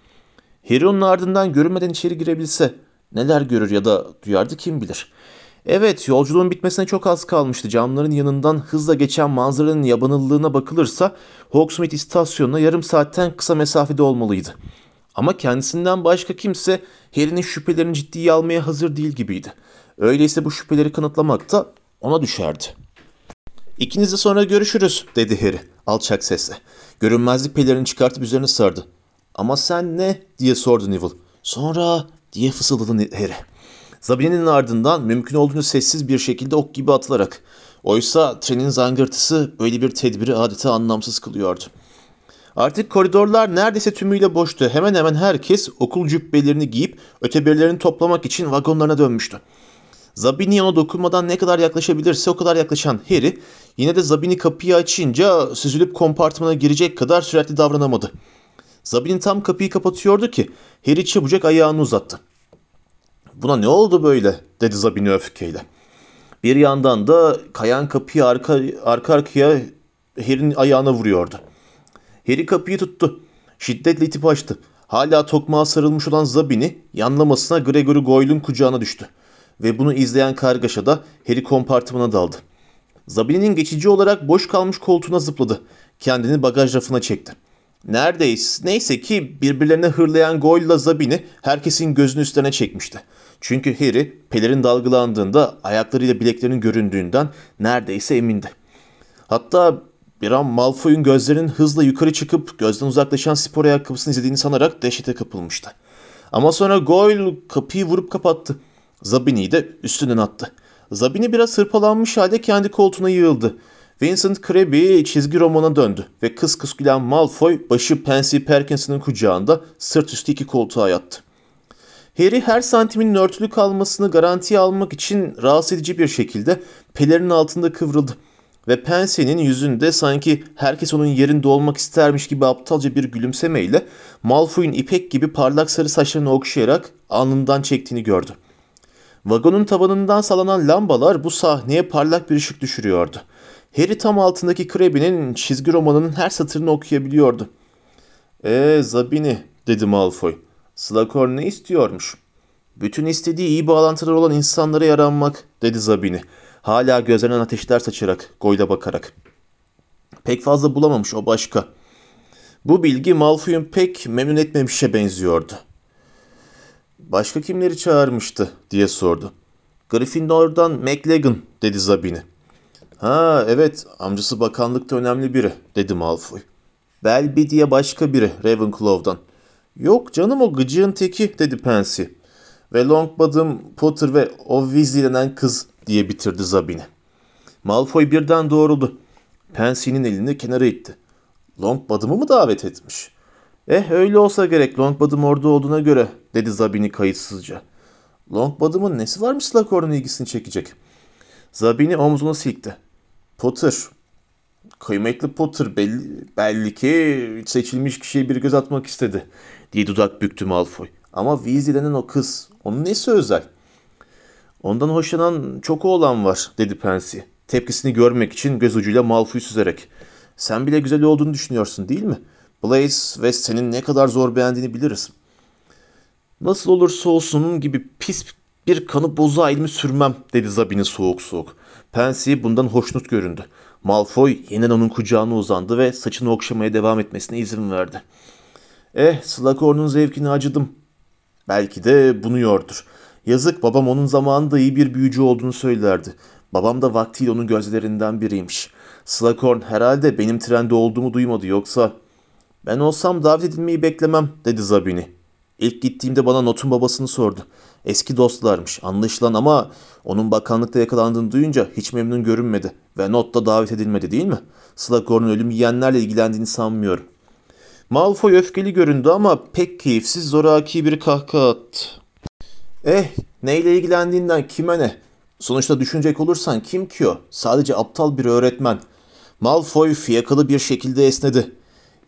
Harry onun ardından görünmeden içeri girebilse neler görür ya da duyardı kim bilir. Evet yolculuğun bitmesine çok az kalmıştı. Camların yanından hızla geçen manzaranın yabanıllığına bakılırsa Hogsmeade istasyonuna yarım saatten kısa mesafede olmalıydı. Ama kendisinden başka kimse Harry'nin şüphelerini ciddiye almaya hazır değil gibiydi. Öyleyse bu şüpheleri kanıtlamak da ona düşerdi. İkiniz de sonra görüşürüz dedi Harry alçak sesle. Görünmezlik pelerini çıkartıp üzerine sardı. Ama sen ne diye sordu Neville. Sonra diye fısıldadı Harry. Zabini'nin ardından mümkün olduğunu sessiz bir şekilde ok gibi atılarak. Oysa trenin zangırtısı böyle bir tedbiri adeta anlamsız kılıyordu. Artık koridorlar neredeyse tümüyle boştu. Hemen hemen herkes okul cübbelerini giyip öteberilerini toplamak için vagonlarına dönmüştü. Zabini ona dokunmadan ne kadar yaklaşabilirse o kadar yaklaşan Harry yine de Zabini kapıyı açınca süzülüp kompartmana girecek kadar süratli davranamadı. Zabini tam kapıyı kapatıyordu ki Harry çabucak ayağını uzattı. Buna ne oldu böyle dedi Zabini öfkeyle. Bir yandan da kayan kapıyı arka, arka arkaya Harry'nin ayağına vuruyordu. Harry kapıyı tuttu. Şiddetle itip açtı. Hala tokmağa sarılmış olan Zabini yanlamasına Gregory Goyle'un kucağına düştü. Ve bunu izleyen kargaşa da Harry kompartımana daldı. Zabini'nin geçici olarak boş kalmış koltuğuna zıpladı. Kendini bagaj rafına çekti. Neredeyse neyse ki birbirlerine hırlayan Goyle'la Zabini herkesin gözünü üstlerine çekmişti. Çünkü Harry pelerin dalgalandığında ayaklarıyla bileklerinin göründüğünden neredeyse emindi. Hatta bir an Malfoy'un gözlerinin hızla yukarı çıkıp gözden uzaklaşan spor ayakkabısını izlediğini sanarak dehşete kapılmıştı. Ama sonra Goyle kapıyı vurup kapattı. Zabini'yi de üstünden attı. Zabini biraz hırpalanmış halde kendi koltuğuna yığıldı. Vincent Krabby çizgi romana döndü ve kıs kıs gülen Malfoy başı Pansy Perkins'in kucağında sırt üstü iki koltuğa yattı. Harry her santimin örtülü kalmasını garantiye almak için rahatsız edici bir şekilde pelerinin altında kıvrıldı. Ve Pensy'nin yüzünde sanki herkes onun yerinde olmak istermiş gibi aptalca bir gülümsemeyle Malfoy'un ipek gibi parlak sarı saçlarını okşayarak alnından çektiğini gördü. Vagonun tavanından sallanan lambalar bu sahneye parlak bir ışık düşürüyordu. Harry tam altındaki Krabby'nin çizgi romanının her satırını okuyabiliyordu. ''Eee Zabini'' dedi Malfoy. Slughorn ne istiyormuş? Bütün istediği iyi bağlantılar olan insanlara yaranmak, dedi Zabini. Hala gözlerinden ateşler saçarak, Goyla bakarak. Pek fazla bulamamış o başka. Bu bilgi Malfoy'un pek memnun etmemişe benziyordu. Başka kimleri çağırmıştı diye sordu. Gryffindor'dan McLagan dedi Zabini. Ha evet amcası bakanlıkta önemli biri dedi Malfoy. Belby diye başka biri Ravenclaw'dan. Yok canım o gıcığın teki dedi Pansy. Ve Longbottom, Potter ve o Weasley denen kız diye bitirdi Zabini. Malfoy birden doğruldu. Pansy'nin elini kenara itti. Longbottom'u mu davet etmiş? Eh öyle olsa gerek Longbottom orada olduğuna göre dedi Zabini kayıtsızca. Longbottom'un nesi varmış Slughorn'un ilgisini çekecek? Zabini omzunu silkti. Potter. Kıymetli Potter belli, belli ki seçilmiş kişiye bir göz atmak istedi diye dudak büktü Malfoy. Ama Weasley denen o kız. Onun nesi özel? Ondan hoşlanan çok oğlan var dedi Pansy. Tepkisini görmek için göz ucuyla Malfoy süzerek. Sen bile güzel olduğunu düşünüyorsun değil mi? Blaze ve senin ne kadar zor beğendiğini biliriz. Nasıl olursa olsun gibi pis bir kanı bozuğa elimi sürmem dedi Zabini soğuk soğuk. Pansy bundan hoşnut göründü. Malfoy yeniden onun kucağına uzandı ve saçını okşamaya devam etmesine izin verdi. Eh Slughorn'un zevkini acıdım. Belki de bunu yordur. Yazık babam onun zamanında iyi bir büyücü olduğunu söylerdi. Babam da vaktiyle onun gözlerinden biriymiş. Slughorn herhalde benim trende olduğumu duymadı yoksa... Ben olsam davet edilmeyi beklemem dedi Zabini. İlk gittiğimde bana Not'un babasını sordu. Eski dostlarmış anlaşılan ama onun bakanlıkta yakalandığını duyunca hiç memnun görünmedi. Ve Not da davet edilmedi değil mi? Slughorn'un ölüm yiyenlerle ilgilendiğini sanmıyorum. Malfoy öfkeli göründü ama pek keyifsiz zoraki bir kahkaha attı. Eh neyle ilgilendiğinden kime ne? Sonuçta düşünecek olursan kim ki o? Sadece aptal bir öğretmen. Malfoy fiyakalı bir şekilde esnedi.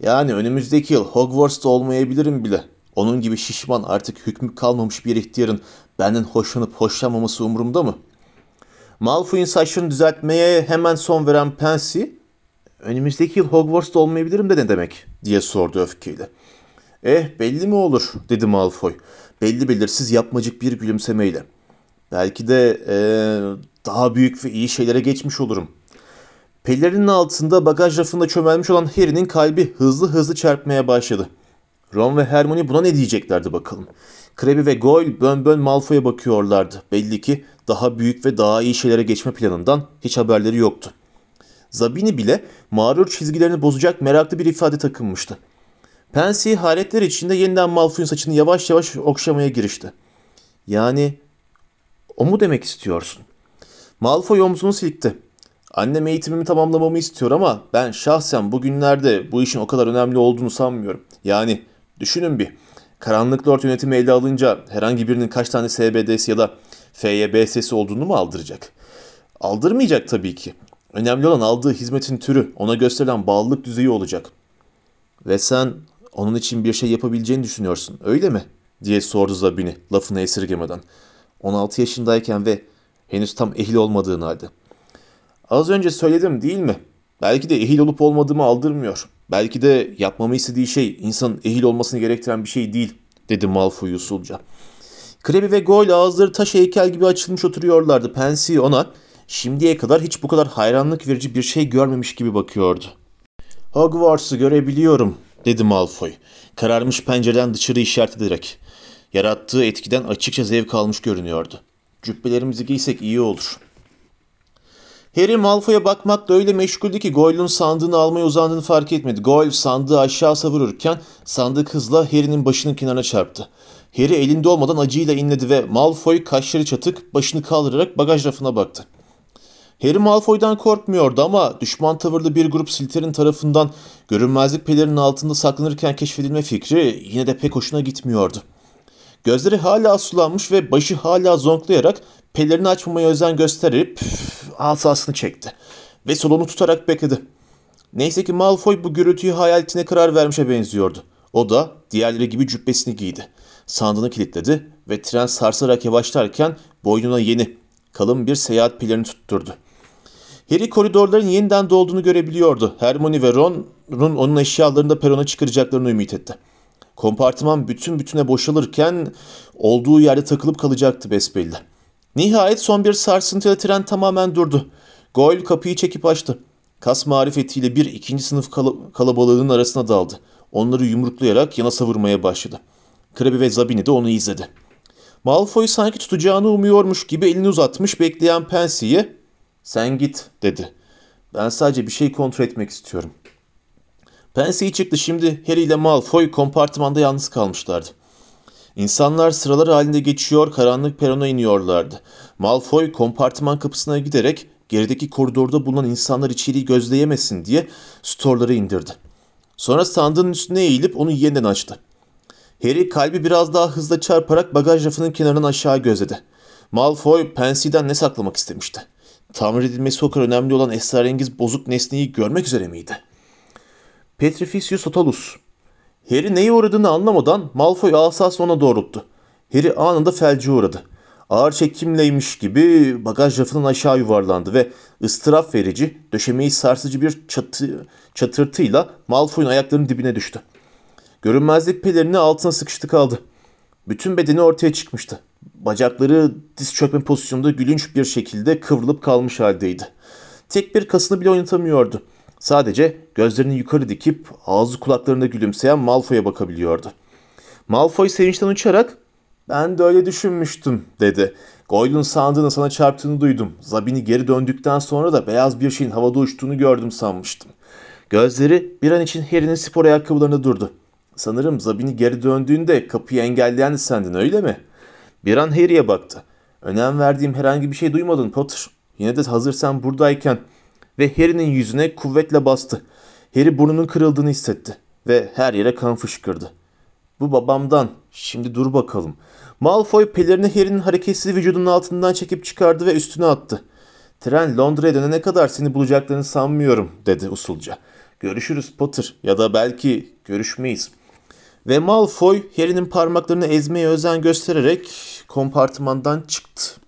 Yani önümüzdeki yıl Hogwarts'ta olmayabilirim bile. Onun gibi şişman artık hükmü kalmamış bir ihtiyarın benden hoşlanıp hoşlanmaması umurumda mı? Malfoy'un saçlarını düzeltmeye hemen son veren Pansy, önümüzdeki yıl Hogwarts'ta olmayabilirim de ne demek diye sordu öfkeyle. Eh belli mi olur dedi Malfoy. Belli belirsiz yapmacık bir gülümsemeyle. Belki de ee, daha büyük ve iyi şeylere geçmiş olurum. Pellerinin altında bagaj rafında çömelmiş olan Harry'nin kalbi hızlı hızlı çarpmaya başladı. Ron ve Hermione buna ne diyeceklerdi bakalım. Krebi ve Goyle bön bön Malfoy'a bakıyorlardı. Belli ki daha büyük ve daha iyi şeylere geçme planından hiç haberleri yoktu. Zabini bile mağrur çizgilerini bozacak meraklı bir ifade takınmıştı. Pansy hayretler içinde yeniden Malfoy'un saçını yavaş yavaş okşamaya girişti. Yani o mu demek istiyorsun? Malfoy omzunu silkti. Annem eğitimimi tamamlamamı istiyor ama ben şahsen bugünlerde bu işin o kadar önemli olduğunu sanmıyorum. Yani düşünün bir. Karanlık Lord yönetimi elde alınca herhangi birinin kaç tane SBD'si ya da FYBS'si olduğunu mu aldıracak? Aldırmayacak tabii ki. Önemli olan aldığı hizmetin türü, ona gösterilen bağlılık düzeyi olacak. Ve sen onun için bir şey yapabileceğini düşünüyorsun, öyle mi? diye sordu Zabini lafını esirgemeden. 16 yaşındayken ve henüz tam ehil olmadığın halde. Az önce söyledim değil mi? Belki de ehil olup olmadığımı aldırmıyor. Belki de yapmamı istediği şey insanın ehil olmasını gerektiren bir şey değil, dedi Malfoy usulca. Krebi ve Goyle ağızları taş heykel gibi açılmış oturuyorlardı. Pansy ona şimdiye kadar hiç bu kadar hayranlık verici bir şey görmemiş gibi bakıyordu. Hogwarts'ı görebiliyorum, dedi Malfoy. Kararmış pencereden dışarı işaret ederek. Yarattığı etkiden açıkça zevk almış görünüyordu. Cübbelerimizi giysek iyi olur. Harry Malfoy'a bakmakla öyle meşguldü ki Goyle'un sandığını almaya uzandığını fark etmedi. Goyle sandığı aşağı savururken sandık hızla Harry'nin başının kenarına çarptı. Harry elinde olmadan acıyla inledi ve Malfoy kaşları çatık başını kaldırarak bagaj rafına baktı. Harry Malfoy'dan korkmuyordu ama düşman tavırlı bir grup Slytherin tarafından görünmezlik pelerinin altında saklanırken keşfedilme fikri yine de pek hoşuna gitmiyordu. Gözleri hala sulanmış ve başı hala zonklayarak pelerini açmamaya özen gösterip asasını çekti ve salonu tutarak bekledi. Neyse ki Malfoy bu gürültüyü hayal ettiğine karar vermişe benziyordu. O da diğerleri gibi cübbesini giydi. Sandığını kilitledi ve tren sarsarak yavaşlarken boynuna yeni, kalın bir seyahat pelerini tutturdu. Harry koridorların yeniden dolduğunu görebiliyordu. Hermione ve Ron'un onun eşyalarını da perona çıkaracaklarını ümit etti. Kompartıman bütün bütüne boşalırken olduğu yerde takılıp kalacaktı besbelli. Nihayet son bir sarsıntıyla tren tamamen durdu. Goyle kapıyı çekip açtı. Kas marifetiyle bir ikinci sınıf kal- kalabalığının arasına daldı. Onları yumruklayarak yana savurmaya başladı. Krebi ve Zabini de onu izledi. Malfoy sanki tutacağını umuyormuş gibi elini uzatmış bekleyen Pensy'ye ''Sen git'' dedi. ''Ben sadece bir şey kontrol etmek istiyorum.'' Pensy çıktı şimdi Harry ile Malfoy kompartımanda yalnız kalmışlardı. İnsanlar sıralar halinde geçiyor, karanlık perona iniyorlardı. Malfoy kompartıman kapısına giderek gerideki koridorda bulunan insanlar içeriği gözleyemesin diye storları indirdi. Sonra sandığın üstüne eğilip onu yeniden açtı. Harry kalbi biraz daha hızla çarparak bagaj rafının kenarından aşağı gözledi. Malfoy Pensy'den ne saklamak istemişti? Tamir edilmesi o kadar önemli olan esrarengiz bozuk nesneyi görmek üzere miydi? Petrificius Totalus Harry neye uğradığını anlamadan Malfoy asası ona doğrulttu. Harry anında felce uğradı. ağır çekimleymiş gibi bagaj rafının aşağı yuvarlandı ve ıstıraf verici, döşemeyi sarsıcı bir çatı, çatırtıyla Malfoy'un ayaklarının dibine düştü. Görünmezlik pelerini altına sıkıştı kaldı. Bütün bedeni ortaya çıkmıştı. Bacakları diz çökme pozisyonunda gülünç bir şekilde kıvrılıp kalmış haldeydi. Tek bir kasını bile oynatamıyordu. Sadece gözlerini yukarı dikip ağzı kulaklarında gülümseyen Malfoy'a bakabiliyordu. Malfoy sevinçten uçarak ben de öyle düşünmüştüm dedi. Goylun sandığının sana çarptığını duydum. Zabini geri döndükten sonra da beyaz bir şeyin havada uçtuğunu gördüm sanmıştım. Gözleri bir an için Harry'nin spor ayakkabılarında durdu. Sanırım Zabini geri döndüğünde kapıyı engelleyen de sendin öyle mi? Bir an Harry'e baktı. Önem verdiğim herhangi bir şey duymadın Potter. Yine de hazır sen buradayken. Ve Harry'nin yüzüne kuvvetle bastı. Harry burnunun kırıldığını hissetti. Ve her yere kan fışkırdı. Bu babamdan. Şimdi dur bakalım. Malfoy pelerini Harry'nin hareketsiz vücudunun altından çekip çıkardı ve üstüne attı. Tren Londra'ya dönene kadar seni bulacaklarını sanmıyorum dedi usulca. Görüşürüz Potter ya da belki görüşmeyiz. Ve Malfoy Harry'nin parmaklarını ezmeye özen göstererek kompartımandan çıktı.